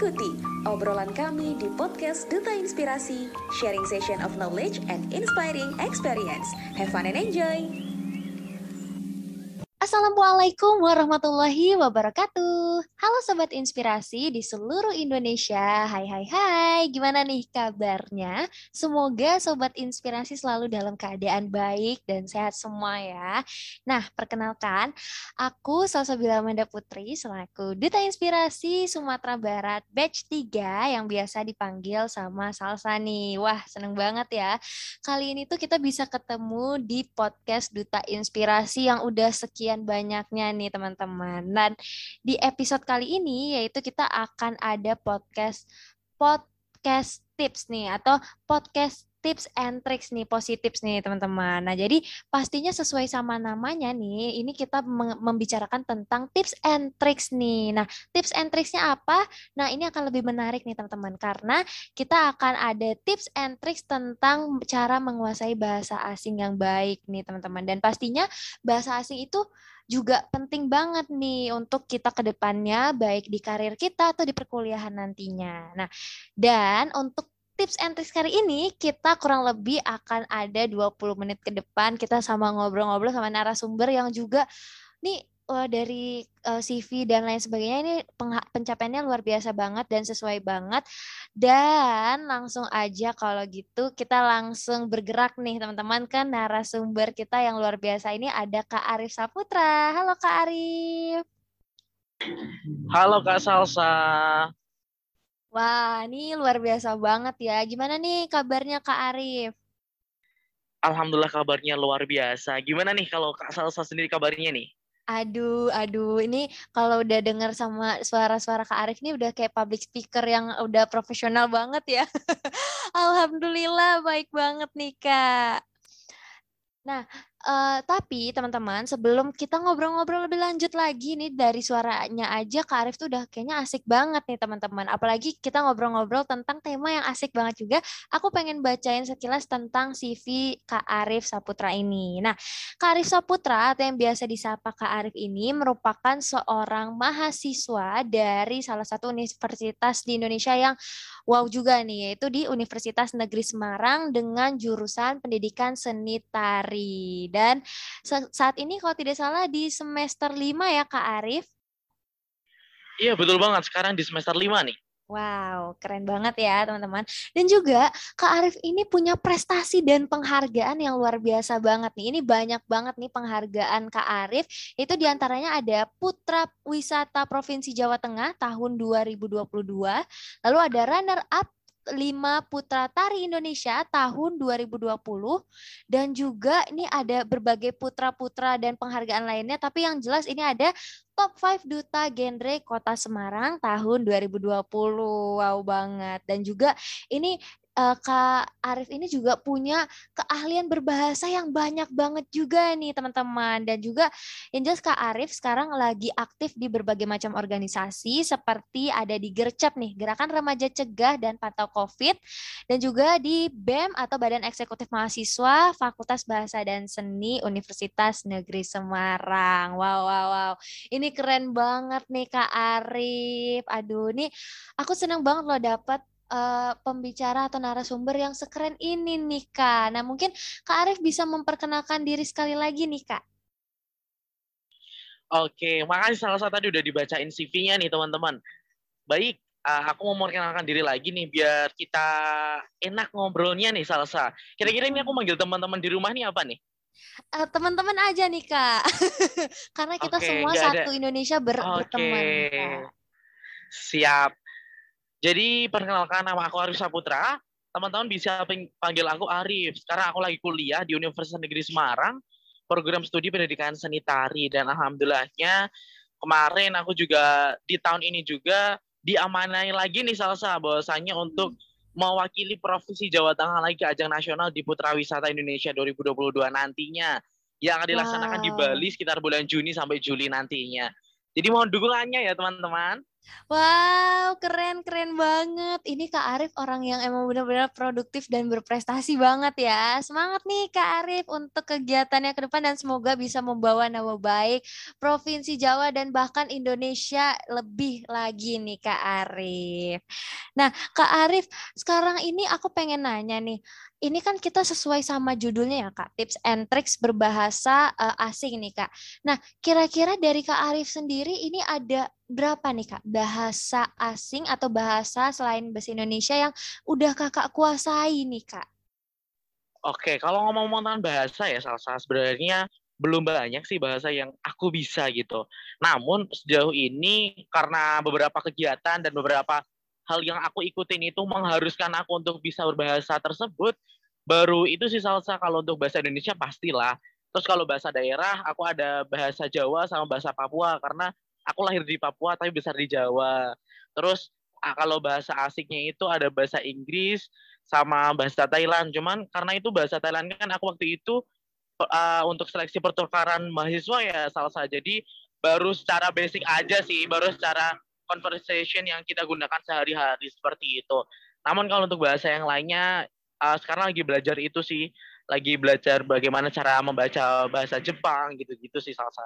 Ikuti obrolan kami di podcast Duta Inspirasi, sharing session of knowledge and inspiring experience. Have fun and enjoy! Assalamualaikum warahmatullahi wabarakatuh. Halo Sobat Inspirasi di seluruh Indonesia. Hai hai hai, gimana nih kabarnya? Semoga Sobat Inspirasi selalu dalam keadaan baik dan sehat semua ya. Nah, perkenalkan, aku Salsabila Amanda Putri selaku Duta Inspirasi Sumatera Barat Batch 3 yang biasa dipanggil sama Salsa nih. Wah, seneng banget ya. Kali ini tuh kita bisa ketemu di podcast Duta Inspirasi yang udah sekian banyaknya nih teman-teman. Dan di episode kali ini yaitu kita akan ada podcast podcast tips nih atau podcast tips and tricks nih, positif nih teman-teman. Nah, jadi pastinya sesuai sama namanya nih, ini kita membicarakan tentang tips and tricks nih. Nah, tips and tricksnya apa? Nah, ini akan lebih menarik nih teman-teman, karena kita akan ada tips and tricks tentang cara menguasai bahasa asing yang baik nih teman-teman. Dan pastinya bahasa asing itu juga penting banget nih untuk kita ke depannya, baik di karir kita atau di perkuliahan nantinya. Nah, dan untuk tips and tricks kali ini kita kurang lebih akan ada 20 menit ke depan kita sama ngobrol-ngobrol sama narasumber yang juga nih uh, dari uh, CV dan lain sebagainya ini pencapaiannya luar biasa banget dan sesuai banget dan langsung aja kalau gitu kita langsung bergerak nih teman-teman kan narasumber kita yang luar biasa ini ada Kak Arif Saputra. Halo Kak Arif. Halo Kak Salsa. Wah, ini luar biasa banget ya. Gimana nih kabarnya Kak Arif? Alhamdulillah kabarnya luar biasa. Gimana nih kalau Kak Salsa sendiri kabarnya nih? Aduh, aduh, ini kalau udah dengar sama suara-suara Kak Arif ini udah kayak public speaker yang udah profesional banget ya. Alhamdulillah baik banget nih Kak. Nah, Uh, tapi teman-teman sebelum kita ngobrol-ngobrol lebih lanjut lagi nih dari suaranya aja Kak Arif tuh udah kayaknya asik banget nih teman-teman. Apalagi kita ngobrol-ngobrol tentang tema yang asik banget juga. Aku pengen bacain sekilas tentang CV Kak Arif Saputra ini. Nah, Kak Arif Saputra atau yang biasa disapa Kak Arif ini merupakan seorang mahasiswa dari salah satu universitas di Indonesia yang wow juga nih yaitu di Universitas Negeri Semarang dengan jurusan Pendidikan Seni Tari. Dan saat ini kalau tidak salah di semester 5 ya Kak Arif? Iya betul banget, sekarang di semester 5 nih. Wow, keren banget ya teman-teman. Dan juga Kak Arif ini punya prestasi dan penghargaan yang luar biasa banget nih. Ini banyak banget nih penghargaan Kak Arif. Itu di antaranya ada Putra Wisata Provinsi Jawa Tengah tahun 2022. Lalu ada runner up 5 Putra Tari Indonesia tahun 2020 dan juga ini ada berbagai putra-putra dan penghargaan lainnya tapi yang jelas ini ada top 5 duta genre Kota Semarang tahun 2020. Wow banget. Dan juga ini uh, Kak Arif ini juga punya keahlian berbahasa yang banyak banget juga nih teman-teman dan juga yang jelas Kak Arif sekarang lagi aktif di berbagai macam organisasi seperti ada di Gercep nih Gerakan Remaja Cegah dan Pantau COVID dan juga di BEM atau Badan Eksekutif Mahasiswa Fakultas Bahasa dan Seni Universitas Negeri Semarang. Wow wow wow. Ini keren banget nih Kak Arif. Aduh nih aku senang banget loh dapat uh, pembicara atau narasumber yang sekeren ini nih Kak. Nah mungkin Kak Arif bisa memperkenalkan diri sekali lagi nih Kak. Oke, makasih salah satu tadi udah dibacain CV-nya nih teman-teman. Baik, uh, aku mau memperkenalkan diri lagi nih biar kita enak ngobrolnya nih Salsa. Kira-kira ini aku manggil teman-teman di rumah nih apa nih? Uh, teman-teman aja nih kak, karena kita okay, semua satu ada. Indonesia ber okay. berteman. Kak. Siap. Jadi perkenalkan nama aku Arif Saputra. Teman-teman bisa panggil aku Arif. Sekarang aku lagi kuliah di Universitas Negeri Semarang, program studi pendidikan seni tari dan alhamdulillahnya kemarin aku juga di tahun ini juga diamanai lagi nih salsa bahwasanya untuk mewakili provinsi Jawa Tengah lagi ke ajang nasional di Putra Wisata Indonesia 2022 nantinya yang akan dilaksanakan wow. di Bali sekitar bulan Juni sampai Juli nantinya. Jadi mohon dukungannya ya teman-teman. Wow, keren keren banget. Ini Kak Arif orang yang emang benar-benar produktif dan berprestasi banget ya. Semangat nih Kak Arif untuk kegiatannya ke depan dan semoga bisa membawa nama baik Provinsi Jawa dan bahkan Indonesia lebih lagi nih Kak Arif. Nah, Kak Arif, sekarang ini aku pengen nanya nih ini kan kita sesuai sama judulnya ya Kak, tips and tricks berbahasa uh, asing nih Kak. Nah, kira-kira dari Kak Arif sendiri ini ada berapa nih Kak bahasa asing atau bahasa selain bahasa Indonesia yang udah Kakak kuasai nih Kak? Oke, kalau ngomong-ngomong tentang bahasa ya Salsa, sebenarnya belum banyak sih bahasa yang aku bisa gitu. Namun sejauh ini karena beberapa kegiatan dan beberapa hal yang aku ikutin itu mengharuskan aku untuk bisa berbahasa tersebut, baru itu sih salsa kalau untuk bahasa Indonesia pastilah. Terus kalau bahasa daerah, aku ada bahasa Jawa sama bahasa Papua karena aku lahir di Papua tapi besar di Jawa. Terus kalau bahasa asiknya itu ada bahasa Inggris sama bahasa Thailand. Cuman karena itu bahasa Thailand kan aku waktu itu uh, untuk seleksi pertukaran mahasiswa ya salsa. Jadi baru secara basic aja sih, baru secara conversation yang kita gunakan sehari-hari seperti itu. Namun kalau untuk bahasa yang lainnya, uh, sekarang lagi belajar itu sih, lagi belajar bagaimana cara membaca bahasa Jepang gitu-gitu sih salsa.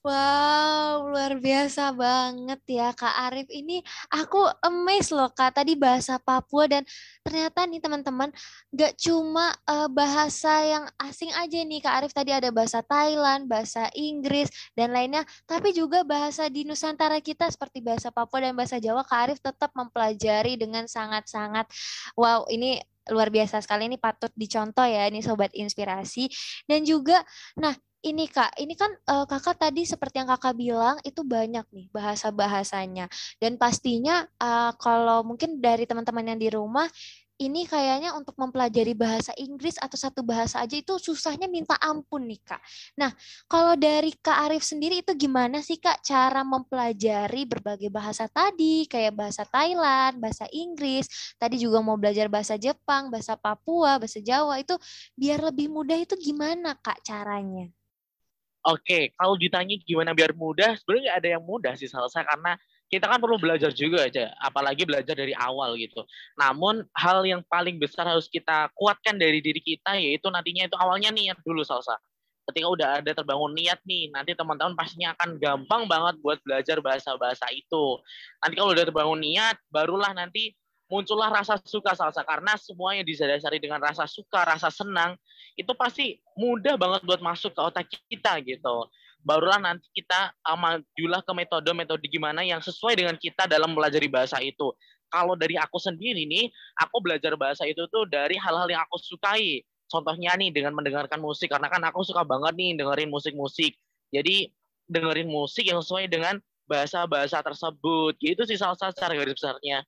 Wow, luar biasa banget ya Kak Arif. Ini aku amazed loh Kak, tadi bahasa Papua dan ternyata nih teman-teman gak cuma uh, bahasa yang asing aja nih Kak Arif. Tadi ada bahasa Thailand, bahasa Inggris, dan lainnya. Tapi juga bahasa di Nusantara kita seperti bahasa Papua dan bahasa Jawa Kak Arif tetap mempelajari dengan sangat-sangat wow ini luar biasa sekali ini patut dicontoh ya ini sobat inspirasi dan juga nah ini Kak, ini kan uh, Kakak tadi seperti yang Kakak bilang itu banyak nih bahasa-bahasanya. Dan pastinya uh, kalau mungkin dari teman-teman yang di rumah ini kayaknya untuk mempelajari bahasa Inggris atau satu bahasa aja itu susahnya minta ampun nih Kak. Nah, kalau dari Kak Arif sendiri itu gimana sih Kak cara mempelajari berbagai bahasa tadi, kayak bahasa Thailand, bahasa Inggris, tadi juga mau belajar bahasa Jepang, bahasa Papua, bahasa Jawa itu biar lebih mudah itu gimana Kak caranya? Oke, kalau ditanya gimana biar mudah, sebenarnya nggak ada yang mudah sih salsa karena kita kan perlu belajar juga aja, apalagi belajar dari awal gitu. Namun hal yang paling besar harus kita kuatkan dari diri kita yaitu nantinya itu awalnya niat dulu salsa. Ketika udah ada terbangun niat nih, nanti teman-teman pastinya akan gampang banget buat belajar bahasa-bahasa itu. Nanti kalau udah terbangun niat, barulah nanti muncullah rasa suka salsa karena semuanya didasari dengan rasa suka, rasa senang itu pasti mudah banget buat masuk ke otak kita gitu. Barulah nanti kita amajulah ke metode-metode gimana yang sesuai dengan kita dalam belajar bahasa itu. Kalau dari aku sendiri nih, aku belajar bahasa itu tuh dari hal-hal yang aku sukai. Contohnya nih dengan mendengarkan musik karena kan aku suka banget nih dengerin musik-musik. Jadi dengerin musik yang sesuai dengan bahasa-bahasa tersebut. Gitu sih salah satu cara garis besarnya.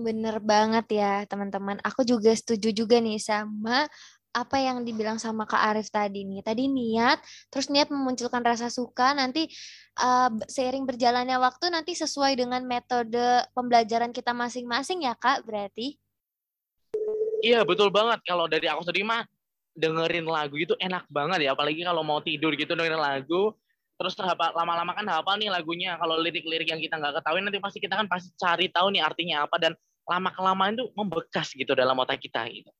Bener banget ya teman-teman. Aku juga setuju juga nih sama apa yang dibilang sama Kak Arif tadi nih. Tadi niat, terus niat memunculkan rasa suka, nanti uh, seiring berjalannya waktu nanti sesuai dengan metode pembelajaran kita masing-masing ya Kak, berarti? Iya, betul banget. Kalau dari aku sendiri mah dengerin lagu itu enak banget ya, apalagi kalau mau tidur gitu dengerin lagu, terus lama-lama kan hafal nih lagunya kalau lirik-lirik yang kita nggak ketahui nanti pasti kita kan pasti cari tahu nih artinya apa dan lama kelamaan itu membekas gitu dalam otak kita gitu.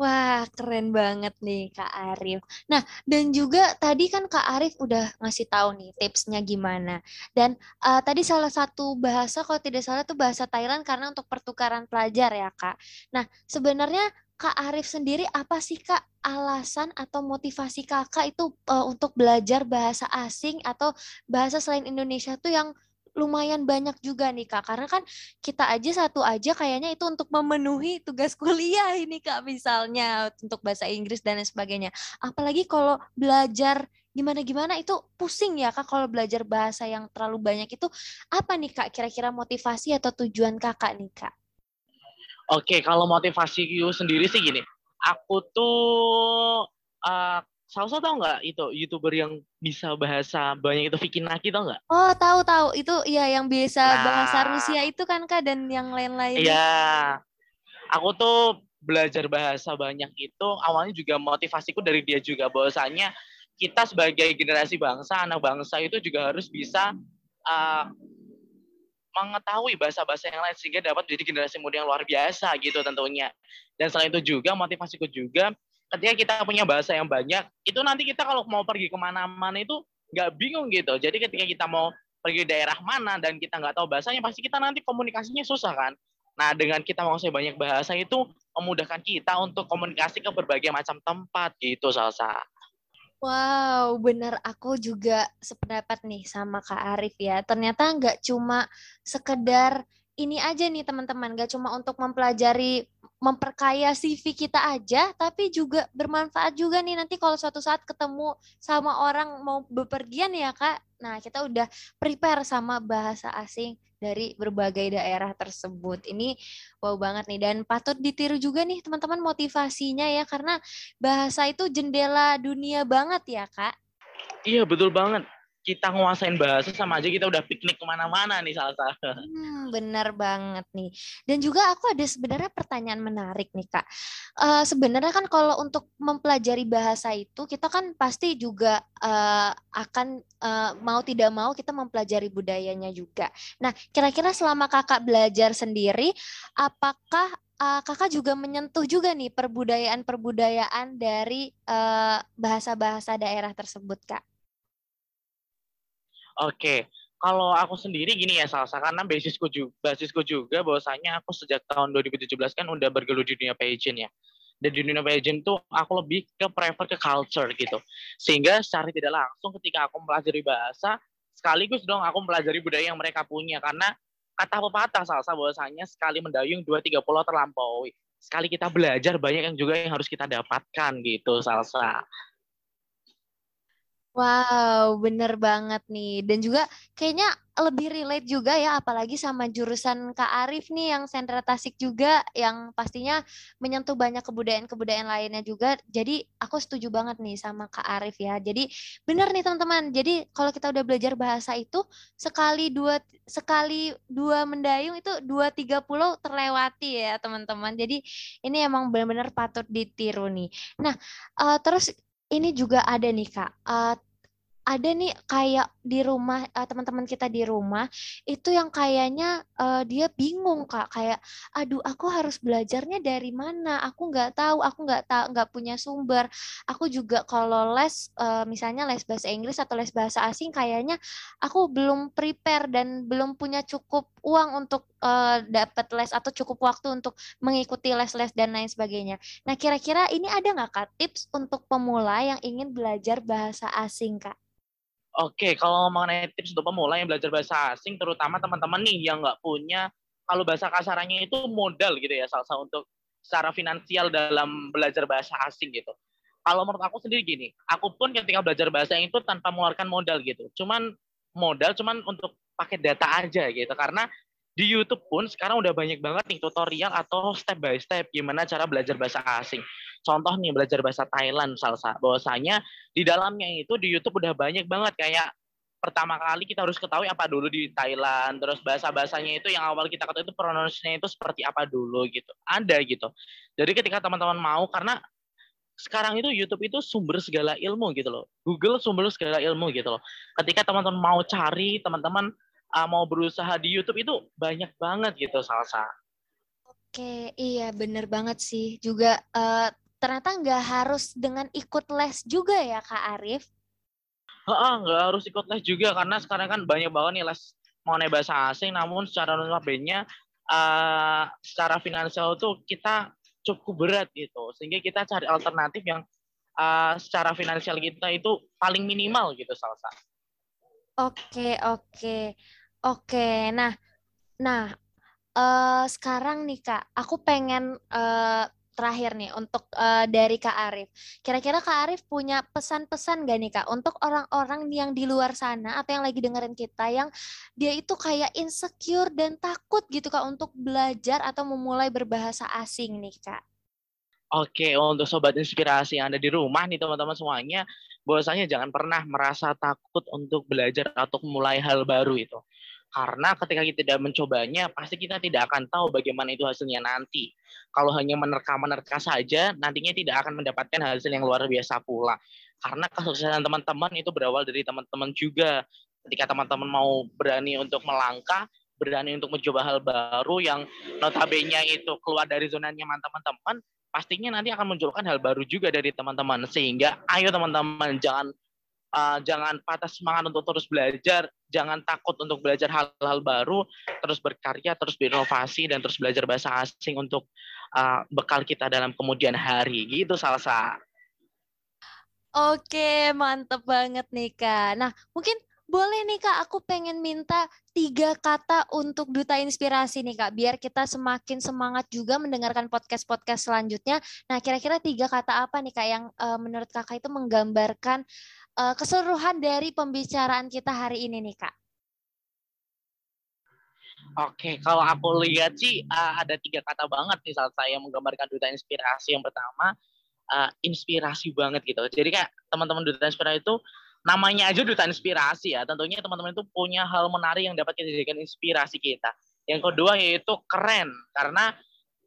Wah, keren banget nih Kak Arif. Nah, dan juga tadi kan Kak Arif udah ngasih tahu nih tipsnya gimana. Dan uh, tadi salah satu bahasa kalau tidak salah itu bahasa Thailand karena untuk pertukaran pelajar ya Kak. Nah, sebenarnya Kak Arif sendiri apa sih Kak alasan atau motivasi Kakak itu uh, untuk belajar bahasa asing atau bahasa selain Indonesia tuh yang lumayan banyak juga nih Kak. Karena kan kita aja satu aja kayaknya itu untuk memenuhi tugas kuliah ini Kak misalnya untuk bahasa Inggris dan lain sebagainya. Apalagi kalau belajar gimana-gimana itu pusing ya Kak kalau belajar bahasa yang terlalu banyak itu apa nih Kak kira-kira motivasi atau tujuan Kakak nih Kak? Oke, kalau motivasi sendiri sih gini. Aku tuh uh, Salsa tau nggak itu youtuber yang bisa bahasa banyak itu Vicky Naki tau nggak? Oh tahu tahu itu ya yang biasa nah, bahasa Rusia itu kan kak dan yang lain-lain. Iya, aku tuh belajar bahasa banyak itu awalnya juga motivasiku dari dia juga bahwasanya kita sebagai generasi bangsa, anak bangsa itu juga harus bisa uh, mengetahui bahasa-bahasa yang lain sehingga dapat menjadi generasi muda yang luar biasa gitu tentunya. Dan selain itu juga motivasiku juga ketika kita punya bahasa yang banyak, itu nanti kita kalau mau pergi ke mana-mana itu nggak bingung gitu. Jadi ketika kita mau pergi daerah mana dan kita nggak tahu bahasanya, pasti kita nanti komunikasinya susah kan. Nah, dengan kita menguasai banyak bahasa itu memudahkan kita untuk komunikasi ke berbagai macam tempat gitu, Salsa. Wow, benar aku juga sependapat nih sama Kak Arif ya. Ternyata nggak cuma sekedar ini aja nih teman-teman, nggak cuma untuk mempelajari memperkaya CV kita aja, tapi juga bermanfaat juga nih nanti kalau suatu saat ketemu sama orang mau bepergian ya kak. Nah kita udah prepare sama bahasa asing dari berbagai daerah tersebut. Ini wow banget nih dan patut ditiru juga nih teman-teman motivasinya ya karena bahasa itu jendela dunia banget ya kak. Iya betul banget kita nguasain bahasa sama aja kita udah piknik ke mana-mana nih salah satu. Hmm, benar banget nih. Dan juga aku ada sebenarnya pertanyaan menarik nih kak. Uh, sebenarnya kan kalau untuk mempelajari bahasa itu kita kan pasti juga uh, akan uh, mau tidak mau kita mempelajari budayanya juga. Nah kira-kira selama kakak belajar sendiri, apakah uh, kakak juga menyentuh juga nih perbudayaan-perbudayaan dari bahasa-bahasa uh, daerah tersebut kak? Oke, kalau aku sendiri gini ya Salsa karena basisku juga basisku juga bahwasanya aku sejak tahun 2017 kan udah bergelut di dunia pageant ya. Dan di dunia pageant tuh aku lebih ke prefer ke culture gitu. Sehingga secara tidak langsung ketika aku mempelajari bahasa, sekaligus dong aku mempelajari budaya yang mereka punya karena kata pepatah Salsa bahwasanya sekali mendayung dua tiga pulau terlampaui. Sekali kita belajar banyak yang juga yang harus kita dapatkan gitu Salsa. Wow, bener banget nih. Dan juga kayaknya lebih relate juga ya, apalagi sama jurusan Kak Arif nih yang sentra tasik juga, yang pastinya menyentuh banyak kebudayaan-kebudayaan lainnya juga. Jadi aku setuju banget nih sama Kak Arif ya. Jadi bener nih teman-teman. Jadi kalau kita udah belajar bahasa itu sekali dua sekali dua mendayung itu dua tiga pulau terlewati ya teman-teman. Jadi ini emang benar-benar patut ditiru nih. Nah uh, terus ini juga ada nih kak. Uh, ada nih kayak di rumah uh, teman-teman kita di rumah itu yang kayaknya uh, dia bingung kak. Kayak aduh aku harus belajarnya dari mana? Aku nggak tahu aku nggak tahu nggak punya sumber. Aku juga kalau les uh, misalnya les bahasa Inggris atau les bahasa asing kayaknya aku belum prepare dan belum punya cukup uang untuk uh, dapat les atau cukup waktu untuk mengikuti les-les dan lain sebagainya. Nah, kira-kira ini ada nggak Kak tips untuk pemula yang ingin belajar bahasa asing, Kak? Oke, kalau mengenai tips untuk pemula yang belajar bahasa asing, terutama teman-teman nih yang nggak punya, kalau bahasa kasarannya itu modal gitu ya, salsa untuk secara finansial dalam belajar bahasa asing gitu. Kalau menurut aku sendiri gini, aku pun ketika belajar bahasa itu tanpa mengeluarkan modal gitu. Cuman modal cuman untuk pakai data aja gitu. Karena di YouTube pun sekarang udah banyak banget nih tutorial atau step by step gimana cara belajar bahasa asing. Contoh nih belajar bahasa Thailand salsa. Bahwasanya di dalamnya itu di YouTube udah banyak banget kayak pertama kali kita harus ketahui apa dulu di Thailand, terus bahasa-bahasanya itu yang awal kita ketahui itu pronunciation itu seperti apa dulu gitu. Ada gitu. Jadi ketika teman-teman mau karena sekarang itu YouTube itu sumber segala ilmu gitu loh. Google sumber segala ilmu gitu loh. Ketika teman-teman mau cari, teman-teman uh, mau berusaha di YouTube itu banyak banget gitu salsa. Oke, iya bener banget sih. Juga uh, ternyata nggak harus dengan ikut les juga ya Kak Arif? Heeh, nggak harus ikut les juga karena sekarang kan banyak banget nih les mengenai bahasa asing namun secara notabene uh, secara finansial tuh kita cukup berat gitu sehingga kita cari alternatif yang uh, secara finansial kita itu paling minimal gitu salsa. Oke oke oke nah nah uh, sekarang nih kak aku pengen uh, terakhir nih untuk uh, dari Kak Arif. Kira-kira Kak Arif punya pesan-pesan gak nih Kak untuk orang-orang yang di luar sana atau yang lagi dengerin kita yang dia itu kayak insecure dan takut gitu Kak untuk belajar atau memulai berbahasa asing nih Kak? Oke, untuk sobat inspirasi yang ada di rumah nih teman-teman semuanya, bahwasanya jangan pernah merasa takut untuk belajar atau mulai hal baru itu. Karena ketika kita tidak mencobanya, pasti kita tidak akan tahu bagaimana itu hasilnya nanti. Kalau hanya menerka-menerka saja, nantinya tidak akan mendapatkan hasil yang luar biasa pula. Karena kesuksesan teman-teman itu berawal dari teman-teman juga. Ketika teman-teman mau berani untuk melangkah, berani untuk mencoba hal baru yang notabene itu keluar dari zona nyaman teman-teman, pastinya nanti akan munculkan hal baru juga dari teman-teman. Sehingga ayo teman-teman jangan uh, jangan patah semangat untuk terus belajar. Jangan takut untuk belajar hal-hal baru. Terus berkarya terus berinovasi dan terus belajar bahasa asing untuk uh, bekal kita dalam kemudian hari. Gitu salsa. Oke, mantep banget nih Kak. Nah, mungkin boleh nih Kak, aku pengen minta tiga kata untuk Duta Inspirasi nih Kak, biar kita semakin semangat juga mendengarkan podcast-podcast selanjutnya. Nah, kira-kira tiga kata apa nih Kak yang uh, menurut Kakak itu menggambarkan uh, keseluruhan dari pembicaraan kita hari ini nih Kak? Oke, kalau aku lihat sih uh, ada tiga kata banget nih saat saya menggambarkan Duta Inspirasi. Yang pertama, uh, inspirasi banget gitu. Jadi kayak teman-teman Duta Inspirasi itu namanya aja duta inspirasi ya. Tentunya teman-teman itu punya hal menarik yang dapat kita jadikan inspirasi kita. Yang kedua yaitu keren karena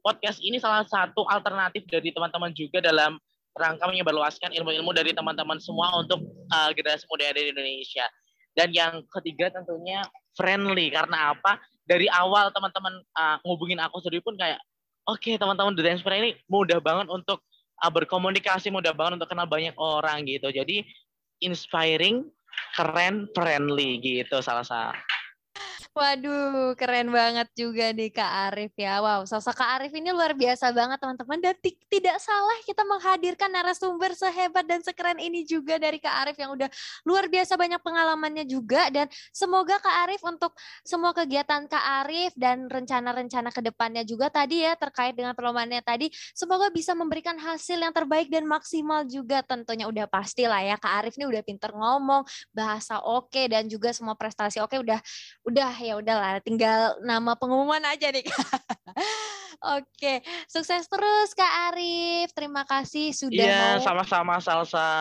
podcast ini salah satu alternatif dari teman-teman juga dalam rangka menyebarluaskan ilmu-ilmu dari teman-teman semua untuk uh, generasi muda di Indonesia. Dan yang ketiga tentunya friendly karena apa? Dari awal teman-teman uh, ngubungin aku sendiri pun kayak oke okay, teman-teman The Inspire ini mudah banget untuk uh, berkomunikasi, mudah banget untuk kenal banyak orang gitu. Jadi inspiring, keren, friendly gitu salah satu. Waduh, keren banget juga nih Kak Arif ya. Wow, sosok Kak Arif ini luar biasa banget teman-teman. Dan tidak salah kita menghadirkan narasumber sehebat dan sekeren ini juga dari Kak Arif yang udah luar biasa banyak pengalamannya juga. Dan semoga Kak Arif untuk semua kegiatan Kak Arif dan rencana-rencana ke depannya juga tadi ya terkait dengan perlombaannya tadi. Semoga bisa memberikan hasil yang terbaik dan maksimal juga tentunya udah pasti lah ya. Kak Arif ini udah pinter ngomong, bahasa oke okay, dan juga semua prestasi oke okay, udah udah ya udahlah tinggal nama pengumuman aja nih Oke, sukses terus Kak Arif. Terima kasih sudah Iya, sama-sama Salsa.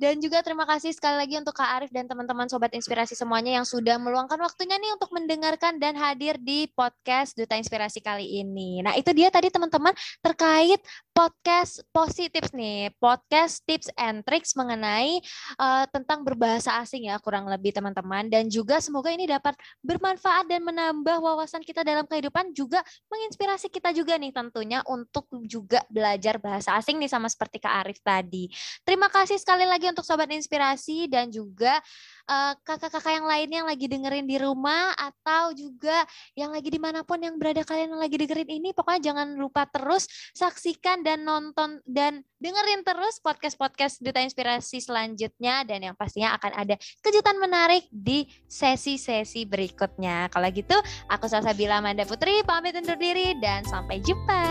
Dan juga terima kasih sekali lagi untuk Kak Arif dan teman-teman Sobat Inspirasi semuanya yang sudah meluangkan waktunya nih untuk mendengarkan dan hadir di podcast Duta Inspirasi kali ini. Nah itu dia tadi teman-teman terkait podcast positif nih, podcast tips and tricks mengenai uh, tentang berbahasa asing ya kurang lebih teman-teman. Dan juga semoga ini dapat bermanfaat dan menambah wawasan kita dalam kehidupan juga menginspirasi kita juga nih tentunya untuk juga belajar bahasa asing nih sama seperti Kak Arif tadi. Terima kasih sekali lagi untuk sobat inspirasi dan juga eh, kakak-kakak uh, yang lainnya yang lagi dengerin di rumah atau juga yang lagi di mana pun yang berada kalian yang lagi dengerin ini pokoknya jangan lupa terus saksikan dan nonton dan dengerin terus podcast-podcast Duta Inspirasi selanjutnya dan yang pastinya akan ada kejutan menarik di sesi-sesi berikutnya. Kalau gitu, aku Salsabila Manda Putri pamit undur diri dan sampai jumpa.